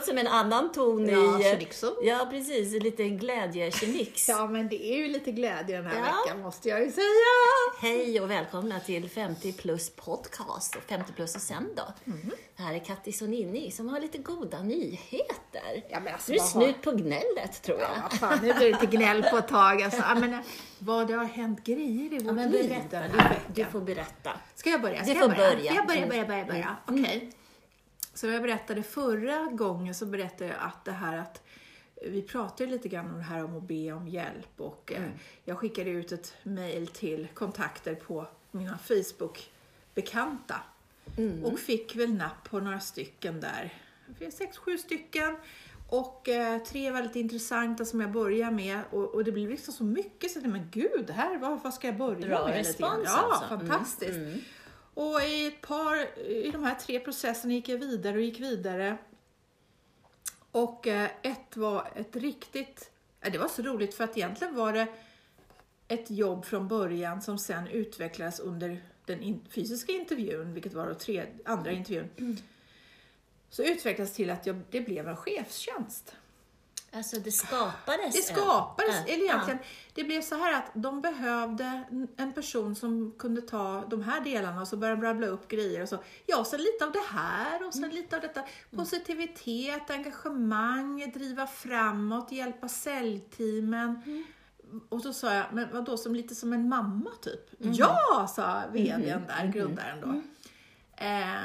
Låter som en annan ton Ja, i... Chinixo. Ja, precis. En liten glädjekemix. Ja, men det är ju lite glädje den här Ja. veckan måste jag ju säga. Hej och välkomna till 50 plus podcast och 50 plus och sen då. Det här är Kattis och Ninni som har lite goda nyheter. Ja, men alltså, Nu är det slut på gnället tror jag. Ja, fan, nu blir det lite gnäll på ett tag. Alltså, jag menar, vad det har hänt grejer i vårt Ja, men liv berätta. Du, du får berätta. Ska jag börja? Ska Du jag får börja? börja. Ska jag börja, Mm. börja, börja, börja? Okej. Så jag berättade förra gången så berättade jag att det här att vi pratade lite grann om det här om att be om hjälp och Mm. eh, jag skickade ut ett mail till kontakter på mina Facebook-bekanta Mm. och fick väl napp på några stycken där. Det är Sex, sju stycken och eh, tre väldigt intressanta som jag börjar med och, och det blir liksom så mycket så jag tänkte, men gud, här, vad, vad ska jag börja Bra med? respons Ja, alltså. Mm, fantastiskt. mm. Och i ett par, i de här tre processerna gick jag vidare och gick vidare. Och eh, ett var ett riktigt, det var så roligt för att egentligen var det ett jobb från början som sen utvecklades under den in, fysiska intervjun, vilket var då tre, andra intervjun. Så utvecklades till att jag, det blev en chefstjänst. Alltså det skapades. Det skapades, en- eller egentligen, det blev så här att de behövde en person som kunde ta de här delarna och så började rabbla upp grejer och så. Ja, så lite av det här och så Mm. lite av detta. Positivitet, engagemang, driva framåt, hjälpa säljteamen. Mm. Och så sa jag, men vadå, som lite som en mamma typ? Mm. Ja, sa vdn där, Mm-hmm. grundaren då. Eh,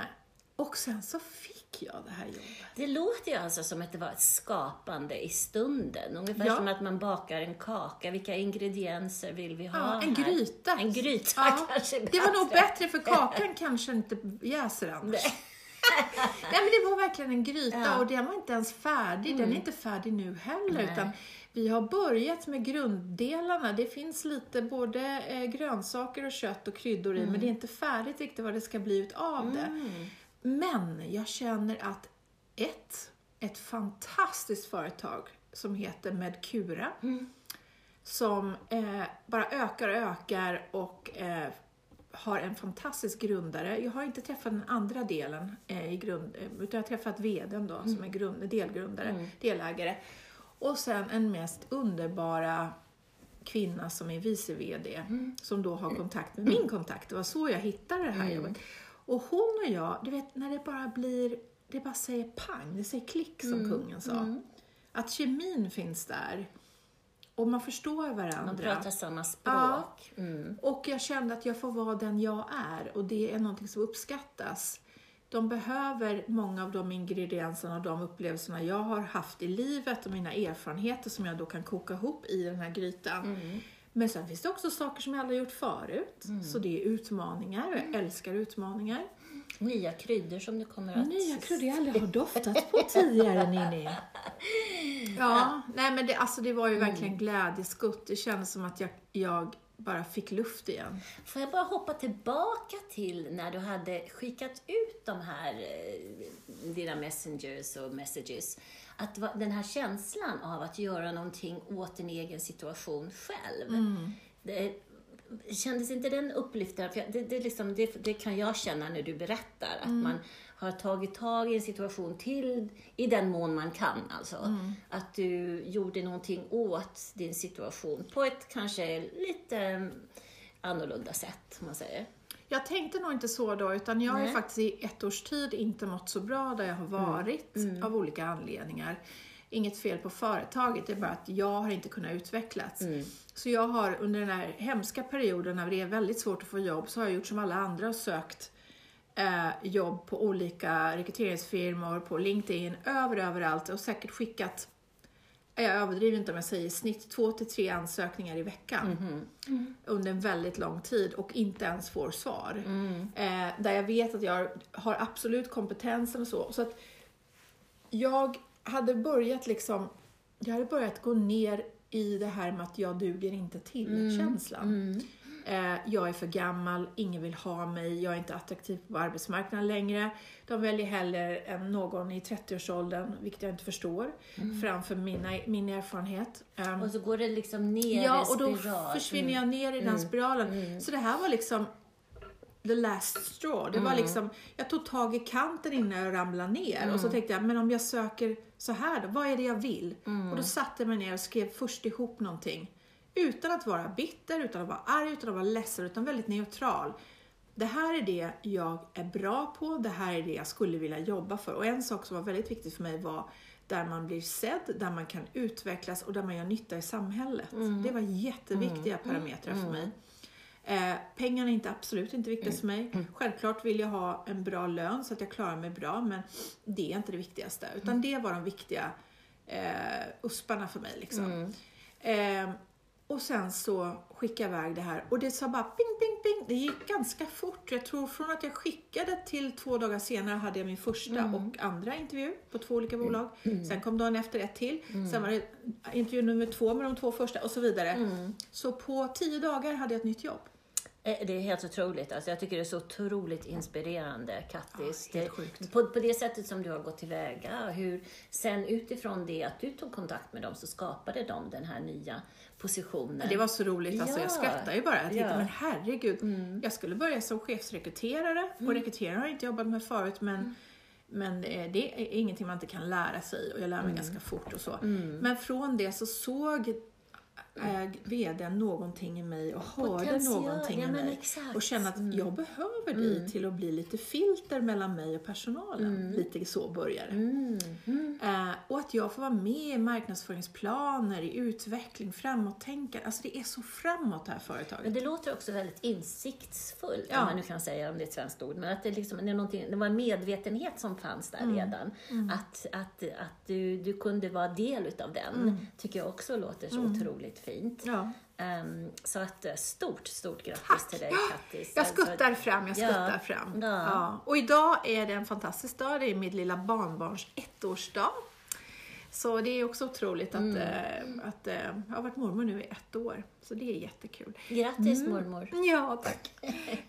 och sen så fick jag det här jobbet. Det låter ju alltså som att det var ett skapande i stunden. Ungefär Ja. som att man bakar en kaka. Vilka ingredienser vill vi ha Ja, en här? gryta. En gryta Ja, kanske Det var nog bättre för kakan kanske inte jäser annars. Nej men det var verkligen en gryta Ja. och den var inte ens färdig. Den är inte färdig nu heller Nej. utan vi har börjat med grunddelarna. Det finns lite både eh, grönsaker och kött och kryddor i men det är inte färdigt riktigt vad det ska bli utav det. Mm. Men jag känner att ett, ett fantastiskt företag som heter Medcura Mm. som eh, bara ökar och ökar och eh, har en fantastisk grundare. Jag har inte träffat den andra delen eh, i grund, eh, utan jag har träffat vdn då som är grund, delgrundare, Mm. delägare. Och sen en mest underbara kvinna som är vice VD som då har kontakt med min kontakt. Det var så jag hittade det här jobbet. Och hon och jag, du vet när det bara blir, det bara säger pang, det säger klick som kungen sa. Att kemin finns där. Och man förstår varandra. Man pratar samma språk. Ja. Mm. Och jag kände att jag får vara den jag är och det är någonting som uppskattas. De behöver många av de ingredienserna och de upplevelserna jag har haft i livet och mina erfarenheter som jag då kan koka ihop i den här grytan. Mm. Men sen finns det också saker som jag aldrig gjort förut. Så det är utmaningar och jag älskar utmaningar. Nya kryddor som du kommer att... Nya kryddor jag aldrig har doftat på tidigare, Ninni. Ja, nej men det, alltså det var ju verkligen glädjeskutt. Det kändes som att jag, jag bara fick luft igen. Får jag bara hoppa tillbaka till när du hade skickat ut de här, eh, dina messengers och messages. Att den här känslan av att göra någonting åt din egen situation själv. Mm. Det, kändes inte den upplyftande? För det, det, liksom, det, det kan jag känna när du berättar. Att Mm. man har tagit tag i en situation till, i den mån man kan alltså. Mm. Att du gjorde någonting åt din situation på ett kanske lite annorlunda sätt, om man säger. Jag tänkte nog inte så då, utan jag har ju Nej. faktiskt i ett års tid inte mått så bra där jag har varit av olika anledningar. Inget fel på företaget, det är bara att jag har inte kunnat utvecklas. Så jag har under den här hemska perioden när det är väldigt svårt att få jobb, så har jag gjort som alla andra och sökt eh, jobb på olika rekryteringsfirmor, på LinkedIn, över överallt och säkert skickat jag överdriver inte om jag säger i snitt två till tre ansökningar i veckan under en väldigt lång tid och inte ens får svar. Eh, där jag vet att jag har absolut kompetensen och så. Så att jag hade börjat liksom, jag hade börjat gå ner i det här med att jag duger inte till-känslan. Eh, jag är för gammal, ingen vill ha mig, jag är inte attraktiv på arbetsmarknaden längre. De väljer hellre en, någon i 30-årsåldern, vilket jag inte förstår, framför mina, min erfarenhet. Ehm, Och så går det liksom ner Ja, i och då försvinner jag ner i den spiralen. Så det här var liksom the last straw. Det var Mm. liksom, jag tog tag i kanten innan jag ramlade ner och Mm. så tänkte jag, men om jag söker så här då, vad är det jag vill? Mm. Och då satte jag mig ner och skrev först ihop någonting. Utan att vara bitter, utan att vara arg, utan att vara ledsen, utan väldigt neutral. Det här är det jag är bra på, det här är det jag skulle vilja jobba för. Och en sak som var väldigt viktigt för mig var där man blir sedd, där man kan utvecklas och där man gör nytta i samhället. Mm. Det var jätteviktiga parametrar för mig. Eh, pengarna är inte absolut inte viktigast för mig. Självklart vill jag ha en bra lön så att jag klarar mig bra, men det är inte det viktigaste. Utan det var de viktiga eh, usparna för mig. Liksom. Eh, och sen så skickade jag iväg det här och det sa bara ping, ping, ping. Det gick ganska fort. Jag tror från att jag skickade till två dagar senare hade jag min första och andra intervju på två olika bolag. Sen kom dagen efter ett till. Sen var det intervju nummer två med de två första och så vidare. Så på tio dagar hade jag ett nytt jobb. Eh, Det är helt otroligt. Alltså jag tycker det är så otroligt inspirerande, Kattis. Ja, Det- sjukt. på, på det sättet som du har gått tillväga. Hur sen utifrån det att du tog kontakt med dem så skapade de den här nya positionen. Det var så roligt, alltså, jag Ja. skrattar ju bara. Jag tänkte, Ja. Mm. men herregud, jag skulle börja som chefsrekryterare och rekryterare har jag inte jobbat med förut men Mm. Men eh, det är ingenting man inte kan lära sig och jag lär mig Mm. ganska fort och så. Men från det så såg äh, vdn någonting i mig och hörde Potential, någonting ja, i mig. exakt. Mm. Och kände att jag behöver dig till att bli lite filter mellan mig och personalen. Lite så börjar det. Mm. Mm. Eh, och att jag får vara med i marknadsföringsplaner, i utveckling, framåttänkande. Alltså det är så framåt det här företaget. Men det låter också väldigt insiktsfullt, Ja. om man nu kan säga om det är ett svenskt ord. Men att det, liksom, det, det var en medvetenhet som fanns där Mm. redan. Att, att, att du, du kunde vara del utav den, Mm. tycker jag också låter så otroligt fint. Ja. Ehm, så att eh, stort, stort grattis Tack. till dig Kattis. Jag Alltså, skuttar fram, jag Ja. skuttar fram. Ja. Ja. Och idag är det en fantastisk dag, det är mitt lilla barnbarns ettårsdag. Så det är också otroligt att, Mm. eh, att eh, jag har varit mormor nu i ett år. Så det är jättekul. Grattis Mm. mormor. Ja, tack.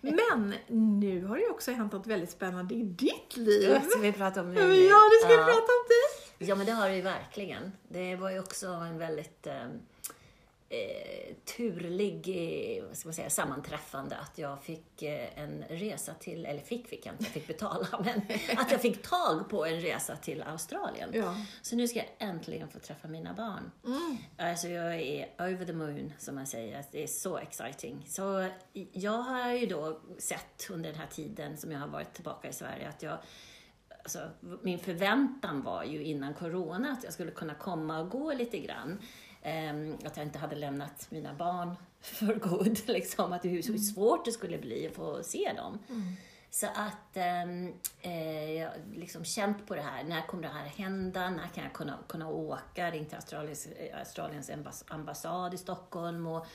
Men nu har det ju också hänt något väldigt spännande i ditt liv. Ska vi prata om nu? Ja, nu ska vi Ja. prata om dig. Ja, men det har det ju verkligen. Det var ju också en väldigt eh, eh, turlig eh, ska man säga, sammanträffande att jag fick eh, en resa till, eller fick fick jag inte, jag fick betala, men att jag fick tag på en resa till Australien. Ja. Så nu ska jag äntligen få träffa mina barn. Alltså jag är over the moon, som man säger. Det är så exciting. Så jag har ju då sett under den här tiden som jag har varit tillbaka i Sverige att jag Alltså, min förväntan var ju innan corona att jag skulle kunna komma och gå lite grann. Ehm, att jag inte hade lämnat mina barn för god. Liksom, att hur, hur svårt det skulle bli att få se dem. Så att ehm, eh, jag har liksom känt på det här. När kommer det här hända? När kan jag kunna, kunna åka? Ringt till Australiens, eh, Australiens ambass- ambassad i Stockholm och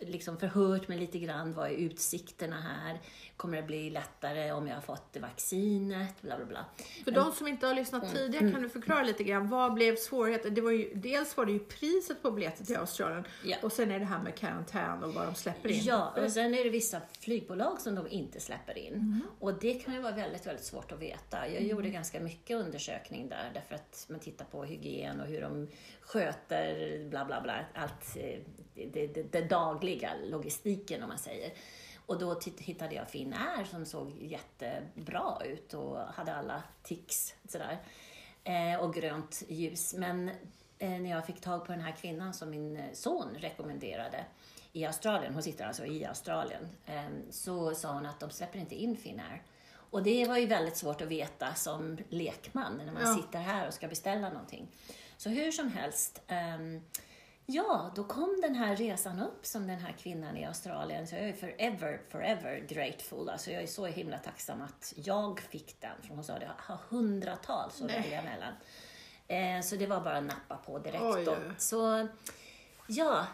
liksom förhört mig lite grann. Vad är utsikterna här? Kommer det bli lättare om jag har fått vaccinet? Bla, bla, bla. För de som inte har lyssnat Mm. tidigare, kan du förklara lite grann, vad blev svårigheten? Det var ju, dels var det ju priset på biljetter till Australien Ja. och sen är det här med karantän och vad de släpper in. Ja, och sen är det vissa flygbolag som de inte släpper in. Mm. Och det kan ju vara väldigt, väldigt svårt att veta. Jag gjorde ganska mycket undersökning där, därför att man tittar på hygien och hur de sköter bla bla bla, allt eh, det, det, det dagliga, logistiken om man säger. Och då hittade jag Finnair som såg jättebra ut och hade alla tics sådär. Eh, och grönt ljus. Men eh, när jag fick tag på den här kvinnan som min eh, son rekommenderade i Australien, hon sitter alltså i Australien, eh, så sa hon att de släpper inte in Finnair. Och det var ju väldigt svårt att veta som lekman när man Ja. sitter här och ska beställa någonting. Så hur som helst, ehm, ja, då kom den här resan upp som den här kvinnan i Australien. Så jag är forever, forever grateful. Alltså jag är så himla tacksam att jag fick den. För hon sa det har hundratals att välja mellan. Eh, så det var bara att nappa på direkt Oj, då. Så ja,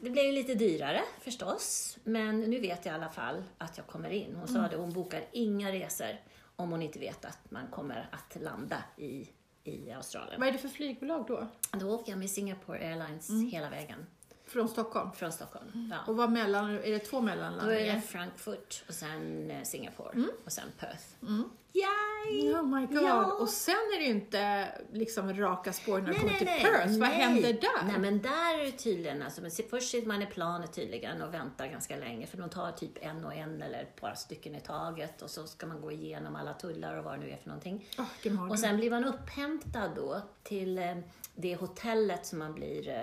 det blev ju lite dyrare förstås. Men nu vet jag i alla fall att jag kommer in. Hon Mm. sa det, hon bokar inga resor om hon inte vet att man kommer att landa i, i Australien. Vad är det för flygbolag då? Då åker jag med Singapore Airlines Mm. hela vägen Från Stockholm? från Stockholm. Ja. Och vad mellan, är det två Då är det Frankfurt och sen eh, Singapore Mm. och sen Perth. Mm. Yay! Oh my god. Ja. Och sen är det ju inte liksom raka spår när det Nej, kommer till nej. Perth. Vad nej. händer där? Nej, men där är det tydligen, alltså, men först sitter man i planet tydligen och väntar ganska länge, för de tar typ en och en eller ett par stycken i taget och så ska man gå igenom alla tullar och vad det nu är för någonting. Mardröm. Och sen blir man upphämtad då till eh, det hotellet som man blir eh,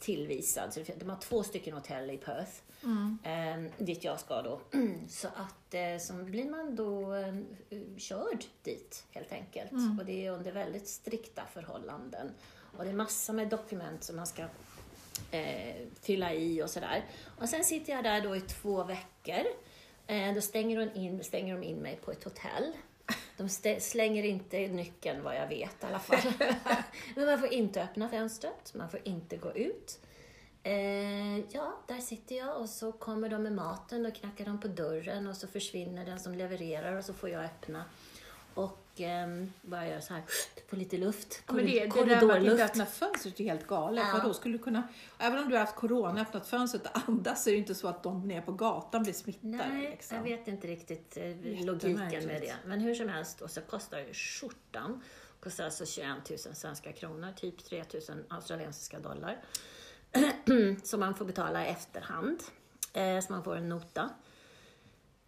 tillvisad. Så de har två stycken hotell i Perth, eh, dit jag ska då. Så att eh, så blir man då eh, körd dit helt enkelt. Och det är under väldigt strikta förhållanden. Och det är massor med dokument som man ska eh, fylla i och sådär. Och sen sitter jag där då i två veckor. Eh, då stänger, hon in, stänger de in mig på ett hotell. De slänger inte nyckeln vad jag vet i alla fall. Men man får inte öppna fönstret, man får inte gå ut. Eh, ja, där sitter jag och så kommer de med maten och knackar de på dörren och så försvinner den som levererar och så får jag öppna. Och eh, bara göra så här, få lite luft. Ja, Men det, det där med att korridorluft. inte öppna fönstret är helt galet. Ja. Vadå, skulle du kunna, även om du har haft corona, öppnat fönstret och andas, så är det inte så att de nere på gatan blir smittade. Nej, liksom. jag vet inte riktigt eh, logiken med det. Men hur som helst, och så kostar ju skjortan. Kostar alltså 21 000 svenska kronor, typ 3 000 australiensiska dollar. som man får betala i efterhand. Eh, så man får en nota.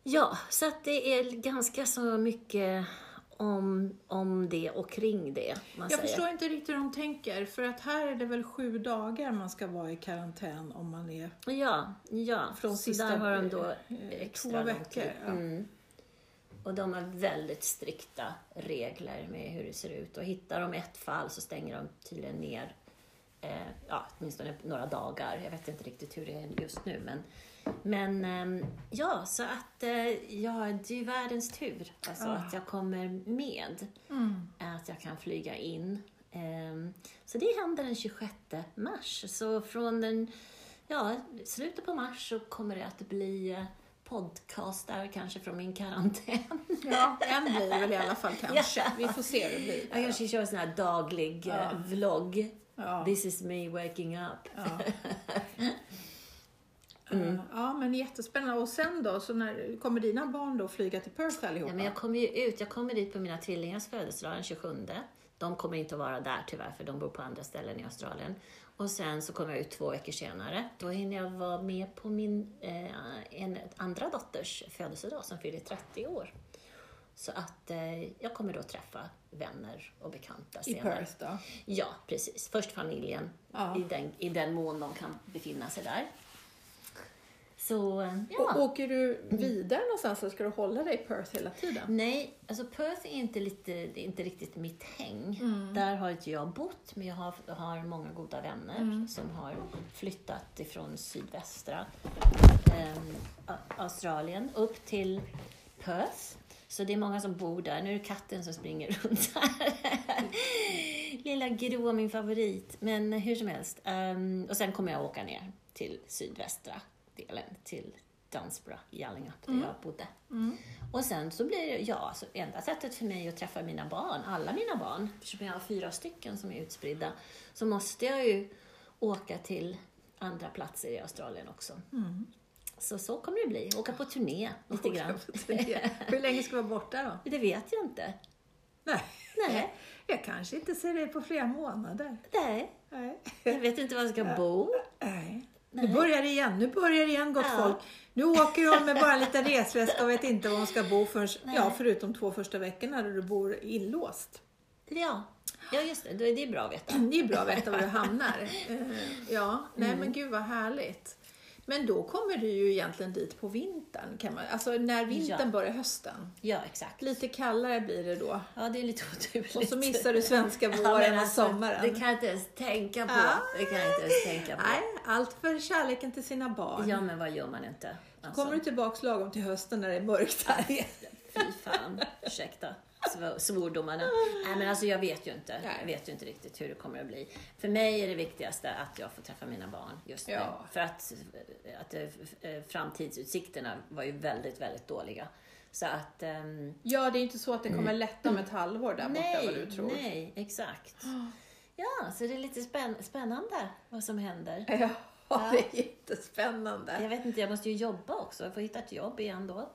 Ja, så att det är ganska så mycket om, om det och kring det. Jag säger. förstår inte riktigt hur de tänker, för att här är det väl sju dagar man ska vara i karantän om man är Ja, ja. Från så sista, där har de då eh, extra två veckor, ja. Mm. Och de har väldigt strikta regler med hur det ser ut. Och hittar de ett fall så stänger de tydligen ner, eh, ja, åtminstone några dagar. Jag vet inte riktigt hur det är just nu. Men, men ehm, ja, så att eh, ja, det är ju världens tur. Alltså Ah. att jag kommer med. Mm. Att jag kan flyga in. Ehm, Så det händer den 26 mars. Så från den, ja, slutet på mars så kommer det att bli eh, podcastar kanske från min karantän. Ja, en blir väl i alla fall kanske. Ja. Vi får se hur det blir. Jag kanske kör en sån här daglig eh, Ja. vlogg. Ja. This is me waking up. Ja. Mm. Eh, ja, men jättespännande. Och sen då, så när, kommer dina barn då flyga till Perth allihopa? Ja, men jag kommer ju ut, jag kommer dit på mina tvillingars födelsedag den 27. De kommer inte att vara där tyvärr, för de bor på andra ställen i Australien. Och sen så kommer jag ut två veckor senare. Då hinner jag vara med på min eh, en, andra dotters födelsedag som fyller 30 år. Så att eh, jag kommer då träffa vänner och bekanta I senare. Perth då? Ja, precis. Först familjen, Ja. i, den, i den mån de kan befinna sig där. Så, eh, ja. Och åker du vidare någonstans eller ska du hålla dig i Perth hela tiden? Nej, alltså Perth är inte, lite, är inte riktigt mitt häng. Där har inte jag bott, men jag har, har många goda vänner som har flyttat ifrån sydvästra A- Australien upp till Perth. Så det är många som bor där. Nu är det katten som springer runt här. Lilla Gro, min favorit. Men hur som helst. ehm, och sen kommer jag åka ner till sydvästra delen, till Dunsborough, Yallingup, där jag bodde. Och sen så blir det, ja, så enda sättet för mig att träffa mina barn, alla mina barn, eftersom jag har fyra stycken som är utspridda, så måste jag ju åka till andra platser i Australien också. Så så kommer det bli, åka på turné lite grann. Hur länge ska du vara borta då? Det vet jag inte. Nej. Nej, Jag kanske inte ser dig på flera månader. nej. Nej. Jag vet inte var jag ska bo. Nej. Nu börjar det igen, nu börjar det igen gott Ja. folk. Nu åker hon med bara en liten resväska och vet inte var hon ska bo förrän, Nej. ja, förutom två första veckorna då du bor inlåst. Ja, ja just det. Då är det bra att veta. Det är bra att veta var du hamnar. Eh, Ja, nej Mm. men gud vad härligt. Men då kommer du ju egentligen dit på vintern, kan man, alltså när vintern Ja. börjar hösten. Ja, exakt. Lite kallare blir det då. Ja, det är lite oturligt. Och så missar du svenska Ja, våren och alltså, sommaren. Det kan jag inte ens tänka på. Ja. Det kan jag inte ens tänka på. Nej, allt för kärleken till sina barn. Ja, men vad gör man inte? Alltså, Kommer du tillbaks lagom till hösten när det är mörkt här igen? Fy fan, ursäkta sv- svordomarna. Nej, men alltså jag vet ju inte. Jag vet ju inte riktigt hur det kommer att bli. För mig är det viktigaste att jag får träffa mina barn just nu. Ja. För att, att eh, framtidsutsikterna var ju väldigt, väldigt dåliga. Så att... ehm, Ja, det är inte så att det kommer lätta om ett halvår där borta nej, vad du tror. nej, exakt. Ja, så det är lite spänn- spännande vad som händer. Ja, det är jättespännande. Jag vet inte, jag måste ju jobba också. Jag får hitta ett jobb igen då.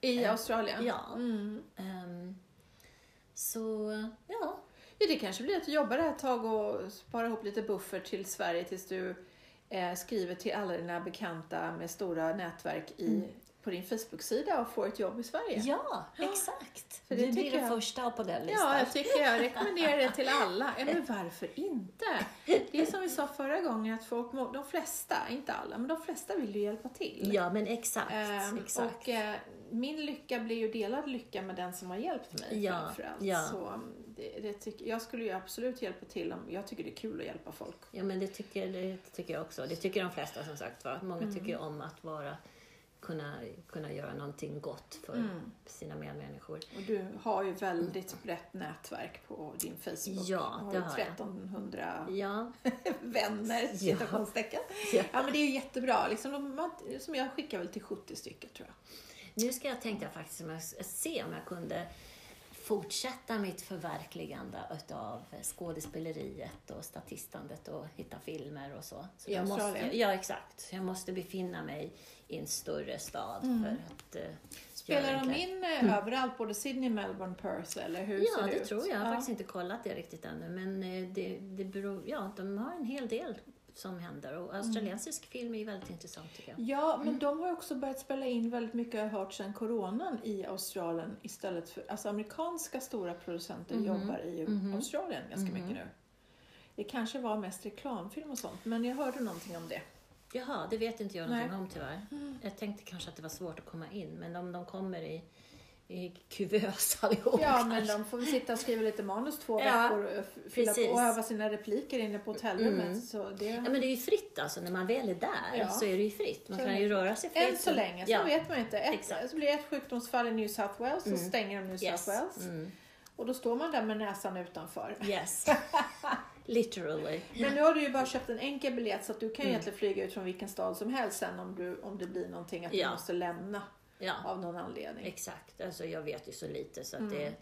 I Australien? Ja. Mm. Ehm, Så, ja. Ja, det kanske blir att du jobbar ett tag och sparar ihop lite buffert till Sverige tills du eh, skriver till alla dina bekanta med stora nätverk i, på din Facebook-sida och får ett jobb i Sverige. Ja, exakt. För det du blir den första på den listan. Ja, jag tycker jag rekommenderar det till alla. Men varför inte? Det är som vi sa förra gången att folk, de flesta, inte alla, men de flesta vill ju hjälpa till. Ja, men exakt. Ehm, exakt. Och eh, min lycka blir ju delad lycka med den som har hjälpt mig Ja, framförallt. ja. Så um, det, det tycker, jag skulle ju absolut hjälpa till om, jag tycker det är kul att hjälpa folk. Ja, men det tycker, det tycker jag också. Det tycker de flesta som sagt var. Många Mm. tycker om att vara, kunna, kunna göra någonting gott för Mm. sina medmänniskor. Och du har ju väldigt brett nätverk på din Facebook. Ja, har det har jag. 1300 Ja, vänner, Ja. citationstecken. Ja. Ja, men det är ju jättebra. Liksom, de, som jag skickar väl till 70 stycken tror jag. nu ska jag tänkte jag faktiskt om jag, se om jag kunde fortsätta mitt förverkligande utav skådespeleriet och statistandet och hitta filmer och så. så jag måste? Ja, exakt. Jag måste befinna mig i en större stad för att eh, Spelar de in eh, överallt, både Sydney, Melbourne, Perth eller hur Ja, ser det, det ut? tror jag. Jag har Ja. faktiskt inte kollat det riktigt ännu. Men eh, det, det beror, ja, de har en hel del som händer. Och australiensisk film är ju väldigt intressant tycker jag. Ja, men de har också börjat spela in väldigt mycket, jag har hört, sedan coronan i Australien istället för, alltså amerikanska stora producenter Mhm. jobbar i Mhm. Australien ganska mycket nu. Det kanske var mest reklamfilm och sånt, men jag hörde någonting om det. Jaha, det vet inte jag någonting Nej. om tyvärr. Jag tänkte kanske att det var svårt att komma in, men om de kommer i, i kuvös allihop Ja, men de får väl sitta och skriva lite manus två Ja, veckor och fylla på precis. och öva sina repliker inne på hotellrummet. Mm. Så det... Ja, men det är ju fritt alltså. När man väl är där Ja. så är det ju fritt. Man Så kan ju röra sig fritt. Än så länge, så ja. vet man inte. Ett, Exakt. så blir det ett sjukdomsfall i New South Wales så Mm. stänger de New Yes. South Wales. Mm. Och då står man där med näsan utanför. Yes. Literally. Men nu har du ju bara köpt en enkel biljett så att du kan Mm. egentligen flyga ut från vilken stad som helst sen om, du, om det blir någonting att du måste lämna Ja. av någon anledning. Exakt, alltså jag vet ju så lite så att Mm. det,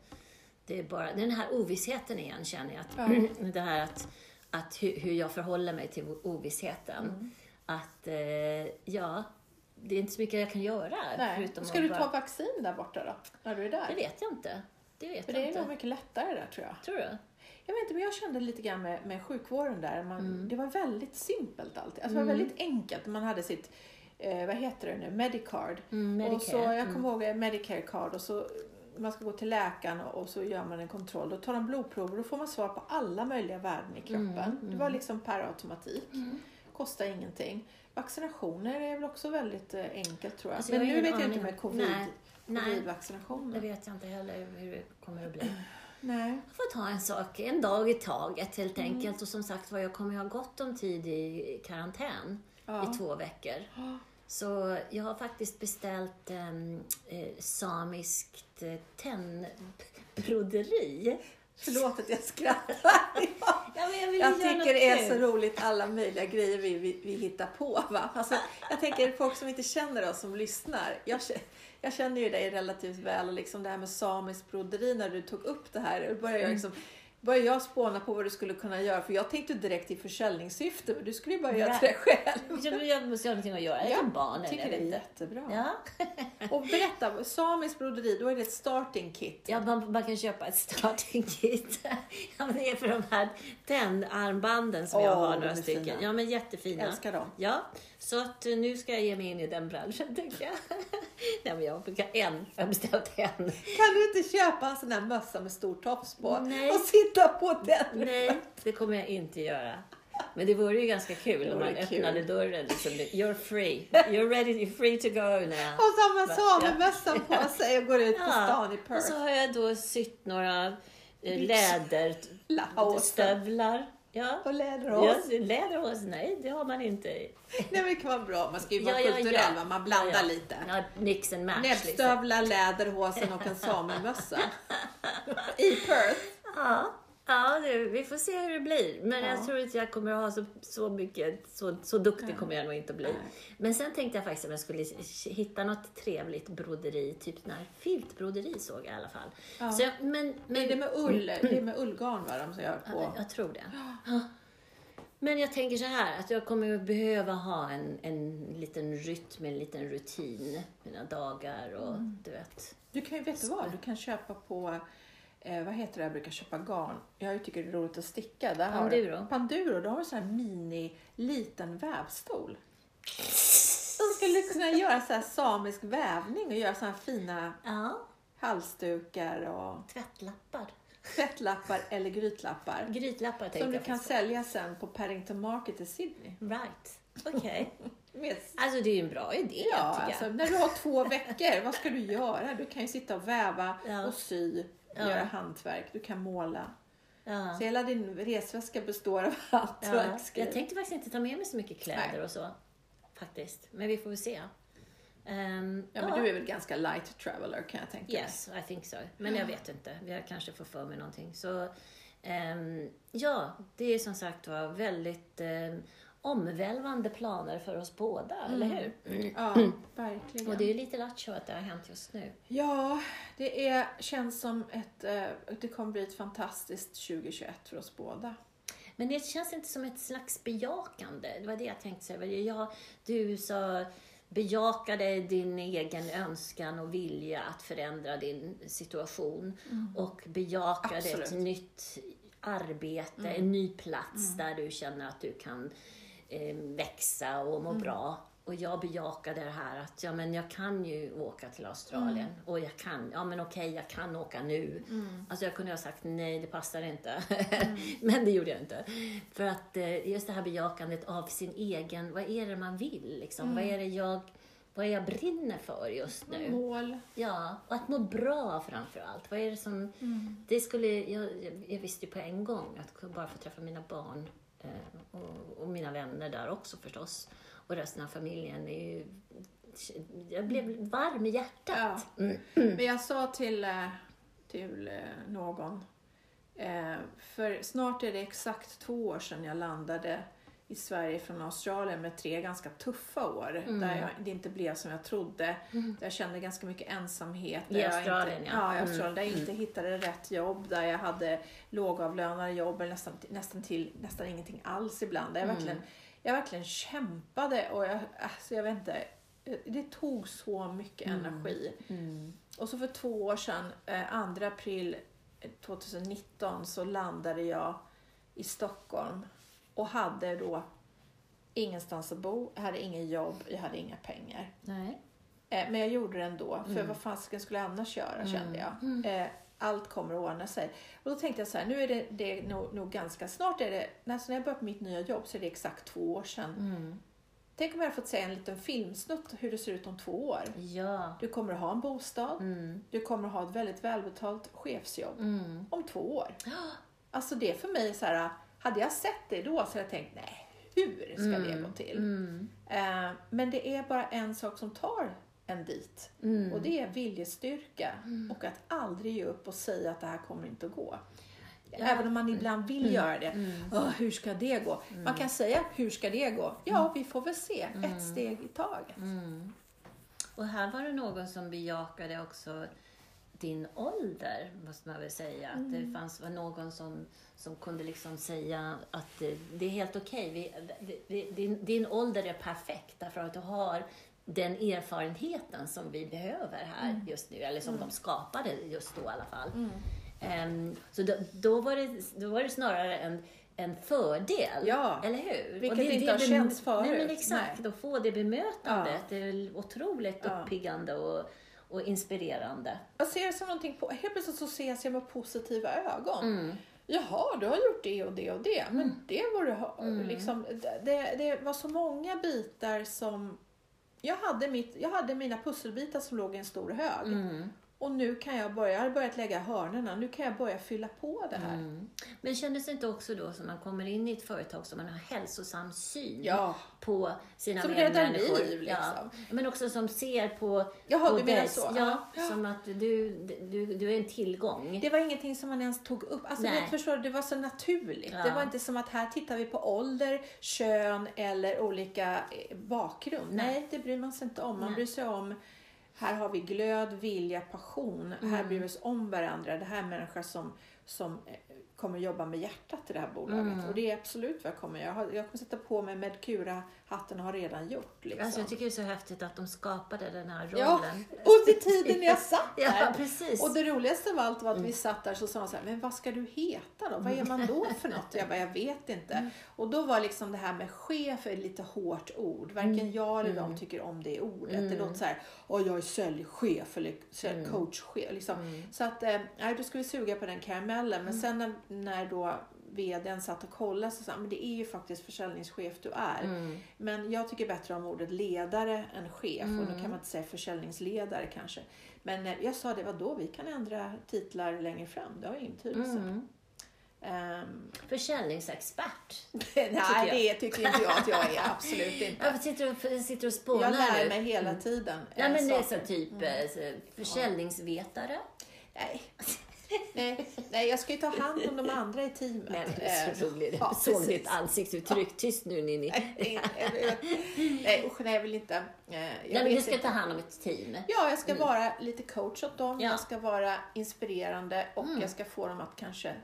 det är bara den här ovissheten igen känner jag. Att, Ja. det här att, att hur, hur jag förhåller mig till ovissheten. Mm. Att eh, ja, det är inte så mycket jag kan göra. Nej. förutom Ska du bara- ta vaccin där borta då? När du är Det där? vet jag inte. Det vet För jag det är nog mycket lättare där tror jag. Tror du? Jag vet inte, men jag kände lite grann med, med sjukvården där. Man, Mm. Det var väldigt simpelt alltid. Alltså, Det var väldigt enkelt. Man hade sitt, eh, vad heter det nu, Medicard. Mm, Och så, Medicare. jag kommer ihåg eh, Medicare card och så man ska gå till läkaren och, så gör man en kontroll. Då tar de blodprover och då får man svar på alla möjliga värden i kroppen. Mm, Det var liksom per automatik. Kostar ingenting. Vaccinationer är väl också väldigt eh, enkelt tror jag. Alltså, Men jag nu vet jag inte med covid, Nej, nej. Det covid-vaccinationer. vet jag inte heller hur det kommer att bli. Nej. Jag får ta en sak en dag i taget helt Mm. enkelt. Och som sagt var, jag kommer ju ha gott om tid i karantän Ja. i två veckor. Så jag har faktiskt beställt um, eh, samiskt eh, tennbroderi. Förlåt att jag skrattar. Ja, jag Jag tycker det är så roligt alla möjliga grejer vi, vi, vi hittar på. Va? Alltså, jag tänker folk som inte känner oss som lyssnar. Jag, jag känner ju dig relativt väl och liksom det här med samiskt broderi när du tog upp det här. Då började jag, Mm. liksom, började jag spåna på vad du skulle kunna göra. För jag tänkte direkt i försäljningssyfte men du skulle ju bara göra det själv. Jag, jag måste göra någonting att göra. Jag är ett barn jag tycker eller det är inte. jättebra. Ja. Och berätta, samiskt broderi, då är det ett starting kit. Ja, man, man kan köpa ett starting kit. ja, men det är för de här tennarmbanden som jag Åh, har några stycken. fina. Ja, men jättefina. Älskar dem. Ja, så att eh, nu ska jag ge mig in i den branschen tycker jag. Nej, men jag brukar en. Jag har beställt en. Kan du inte köpa en sån här mössa med stor tofs på Nej. och sitta på den? Nej, det kommer jag inte göra. Men det vore ju ganska kul om man kul. öppnade dörren. Liksom. You're free. You're ready. You're free to go now. Och så har man samemössan på sig och går ut på stan i och Perth. så har jag då sytt några eh, läderstövlar. Ja. Och Ja, läderhås. läderhås, nej det har man inte. Nej men det kan vara bra. Man ska ju vara Ja, ja, kulturell ja. Man blandar Ja, lite. Ja, mix and match. Liksom. Näbbstövlar, läderhosen och en samemössa. I Perth. Ja, ja det, vi får se hur det blir. Men Ja. jag tror inte jag kommer att ha så, så mycket, så, så duktig kommer jag nog inte att bli. Nej. Men sen tänkte jag faktiskt att jag skulle hitta något trevligt broderi, typ sån här filtbroderi såg jag i alla fall. Ja. Så jag, men, men, Är det med ull? Det är med ullgarn va? De som gör Ja, på. jag tror det. Ja. Men jag tänker så här, att jag kommer att behöva ha en, en liten rytm, en liten rutin. Mina dagar och Mm. du vet. Du kan ju, vet du vad? Du kan köpa på eh, vad heter det jag brukar köpa garn? Jag tycker det är roligt att sticka. Där Panduro. Har, Panduro, då har du sån här mini liten vävstol. De skulle kunna göra så här samisk vävning och göra så här fina Ja, halsdukar och tvättlappar. tvättlappar eller grytlappar. Grytlappar tänkte Som du jag kan sälja sen på Paddington Market i Sydney. Right. Okej. Med Alltså det är ju en bra idé Ja, tycker alltså, jag. när du har två veckor, vad ska du göra? Du kan ju sitta och väva Ja. och sy, Ja. göra hantverk, du kan måla. Ja. Så hela din resväska består av Ja, hantverksgrejer. jag tänkte faktiskt inte ta med mig så mycket kläder Nej. och så. Faktiskt. Men vi får väl se. Ehm, Ja, men du är väl ganska light traveler kan jag tänka mig. Yes, I think so. Men jag vet inte. Jag kanske får för mig någonting. Så, ehm, ja, det är som sagt var väldigt um, omvälvande planer för oss båda, eller hur? Ja, verkligen. Och det är lite lattjo att det har hänt just nu. Ja, det är, känns som ett, eh, det kommer bli ett fantastiskt 2021 för oss båda. Men det känns inte som ett slags bejakande. Det var det jag tänkte säga. Jag, du sa bejakade din egen önskan och vilja att förändra din situation och bejakade ett Absolut. nytt arbete, en ny plats där du känner att du kan eh, växa och må bra. Och jag bejakade det här att ja, men jag kan ju åka till Australien och jag kan, ja men okej, jag kan åka nu. Alltså jag kunde ha sagt nej, det passar inte. men det gjorde jag inte. För att eh, just det här bejakandet av sin egen, vad är det man vill liksom? Vad är det jag, vad är jag brinner för just nu? Mål. Ja, och att må bra framför allt. Vad är det som... Det skulle, jag, jag- visste ju på en gång att bara få träffa mina barn och, och mina vänner där också förstås. Och resten av familjen är ju... Jag blev varm i hjärtat. Ja. Men jag sa till, eh, till eh, någon, eh, för snart är det exakt två år sedan jag landade i Sverige från Australien med tre ganska tuffa år. Där jag, det inte blev som jag trodde. Där jag kände ganska mycket ensamhet. I Australien, inte, ja. ja. Australien. Där jag inte hittade rätt jobb. Där jag hade lågavlönade jobb eller nästan, nästan, till, nästan ingenting alls ibland. Där jag, verkligen, jag verkligen kämpade och jag, alltså jag vet inte. Det tog så mycket energi. Och så för två år sedan, eh, 2 april 2019, så landade jag i Stockholm och hade då ingenstans att bo, jag hade ingen jobb, jag hade inga pengar. Nej. Eh, Men jag gjorde det ändå, för vad fasiken skulle jag annars göra kände jag. Eh, Allt kommer att ordna sig. Och då tänkte jag så här, nu är det, det är nog, nog ganska snart, är det, alltså när jag började på mitt nya jobb så är det exakt två år sedan. Mm. Tänk om jag hade fått se en liten filmsnutt hur det ser ut om två år. Ja. Du kommer att ha en bostad, Mm. du kommer att ha ett väldigt välbetalt chefsjobb Mm. om två år. Alltså det är för mig så här, hade jag sett det då så hade jag tänkt, nej, hur ska det gå till? Mm. Eh, men det är bara en sak som tar en dit Mm. och det är viljestyrka och att aldrig ge upp och säga att det här kommer inte att gå. Även om man ibland vill Mm. göra det. Åh, hur ska det gå? Man kan säga, hur ska det gå? Ja, vi får väl se. Mm. Ett steg i taget. Och här var det någon som bejakade också din ålder, måste man väl säga. Att Mm. det fanns var någon som, som kunde liksom säga att det, det är helt okej. Vi- vi- din, din ålder är perfekt därför att du har den erfarenheten som vi behöver här Mm. just nu, eller som de skapade just då i alla fall. Ehm, så då, då, var det, då var det snarare en, en fördel, Ja, eller hur? vilket Och det- inte det har känts förut. Nej, men exakt. Nej. Att få det bemötandet, Ja. det är otroligt Ja. uppiggande och, och inspirerande. Jag ser det som någonting, på, helt plötsligt så ses jag med positiva ögon. Mm. Jaha, du har gjort det och det och det. Men det var du Mm. liksom, det, det var så många bitar som... Jag hade, mitt, jag hade mina pusselbitar som låg i en stor hög. Mm. Och nu kan jag börja, jag har börjat lägga hörnorna, nu kan jag börja fylla på det här. Mm. Men kändes det inte också då som man kommer in i ett företag som man har hälsosam syn Ja, på sina Som räddar medmänniskor? liv, liksom. Ja. Men också som ser på, Jaha, på du menar dess- så? Ja, Ja. som att du, du, du är en tillgång. det var ingenting som man ens tog upp. Alltså, Nej. det, förstår du, det var så naturligt. Ja. Det var inte som att här tittar vi på ålder, kön eller olika eh, bakgrund. Nej, Nej. det bryr man sig inte om. Man Nej. bryr sig om här har vi glöd, vilja, passion. Mm. Här bryr vi oss om varandra. Det här är människor som, som eh, kommer jobba med hjärtat i det här bolaget. Och det är absolut vad jag kommer göra. Jag, jag kommer sätta på mig Medcura-hatten och har redan gjort. Liksom. Alltså, jag tycker det är så häftigt att de skapade den här Ja, rollen. under tiden jag satt Ja, där. precis. Och det roligaste av allt var att vi satt där så sa han så här, men vad ska du heta då? Vad är man då för något? Jag bara, jag vet inte. Och då var liksom det här med chef ett lite hårt ord. Varken jag eller de tycker om det ordet. Det låter så här, åh jag är säljchef eller coachchef. Liksom. Så att, eh, nej, då ska vi suga på den karamellen. Men sen när, när då vdn satt och kollade så sa men det är ju faktiskt försäljningschef du är. Men jag tycker bättre om ordet ledare än chef. Och då kan man inte säga försäljningsledare kanske. Men eh, jag sa det, vadå, vi kan ändra titlar längre fram. Det har ju betydelse. Ehm, Försäljningsexpert. nej, jag. det tycker inte jag att jag är. Absolut inte. Jag sitter och, sitter och spånar Jag lär nu. mig hela tiden. Ja, eh, men det är så typ eh, så, försäljningsvetare. Nej. Nej, nej, jag ska ju ta hand om de andra i teamet. Nej, det är Eh, så roligt. ja, Jag såg precis. ditt ansiktsuttryck. Tyst nu Ninni. Nej, nej, usch, nej, jag vill inte. Eh, jag Nej, men du ska inte. ta hand om ett team. Ja, jag ska vara lite coach åt dem. Ja. Jag ska vara inspirerande och jag ska få dem att kanske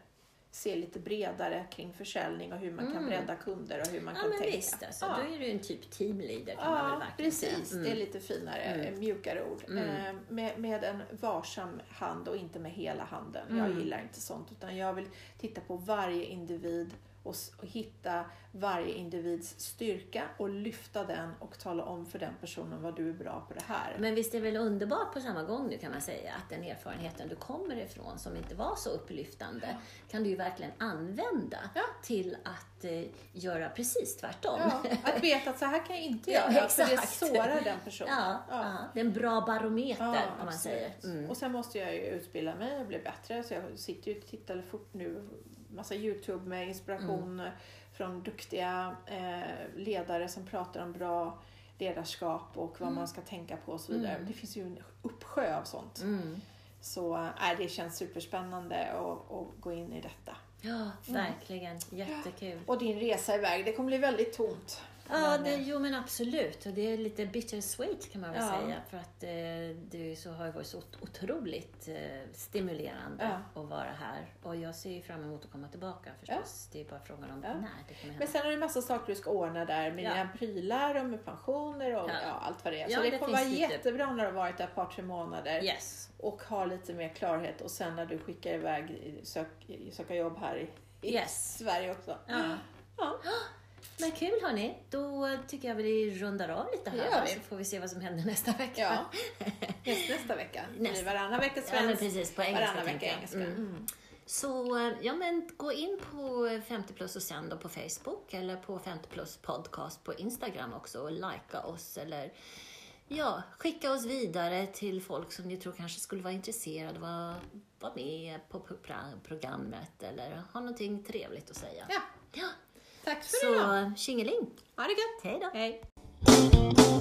se lite bredare kring försäljning och hur man kan bredda kunder och hur man Ja, kan men tänka. visst. Alltså, ja. Då är du en typ teamleader kan man väl Ja, verkligen precis. säga. Det är lite finare, Mm. mjukare ord. Eh, med, med en varsam hand och inte med hela handen. Mm. Jag gillar inte sånt. Utan jag vill titta på varje individ och, och hitta varje individs styrka och lyfta den och tala om för den personen vad du är bra på det här. Men visst är det väl underbart på samma gång nu kan man säga att den erfarenheten du kommer ifrån som inte var så upplyftande kan du ju verkligen använda Ja. till att eh, göra precis tvärtom. Ja, att veta att så här kan jag inte Ja, göra, för det sårar den personen. Ja, ja. det är en bra barometer Ja, om man säger. Mm. Och sen måste jag ju utbilda mig och bli bättre. Så jag sitter ju och tittar fort nu, massa Youtube med inspiration Mm. från duktiga eh, ledare som pratar om bra ledarskap och vad Mm. man ska tänka på och så vidare. Det finns ju en uppsjö av sånt. Mm. Så äh, det känns superspännande att, att gå in i detta. Ja, verkligen. Jättekul. Och din resa iväg, det kommer bli väldigt tomt. Ja, det, eh, jo men absolut. Och det är lite bittersweet kan man väl Ja. säga. För att eh, det så har ju varit så ot- otroligt eh, stimulerande Ja. att vara här. Och jag ser ju fram emot att komma tillbaka förstås. Det är bara frågan om Ja. när det kommer hända. Men sen är det en massa saker du ska ordna där med Ja. dina prylar och med pensioner och Ja. ja. allt vad det är. Ja, Så det, det kommer vara lite- jättebra när du har varit där ett par, tre månader Yes. och har lite mer klarhet och sen när du skickar iväg sök, söka jobb här i, i Yes. Sverige också. Ja. Ja. Men kul hörni. Då tycker jag vi rundar av lite här. vi. Så får vi se vad som händer nästa vecka. Ja. Nästa, nästa vecka. Nästa. varannan vecka Ja, men svensk, precis. På engelska varannan vecka engelska. Mm. Mm. Så ja, men gå in på 50 plus och sen då på Facebook eller på 50 plus podcast på Instagram också och likea oss eller ja, skicka oss vidare till folk som ni tror kanske skulle vara intresserade av att vara med på pro- programmet eller ha någonting trevligt att säga. Ja. Ja. Tack för idag. Så tjingeling! Ha det gött. Hej då! Hej.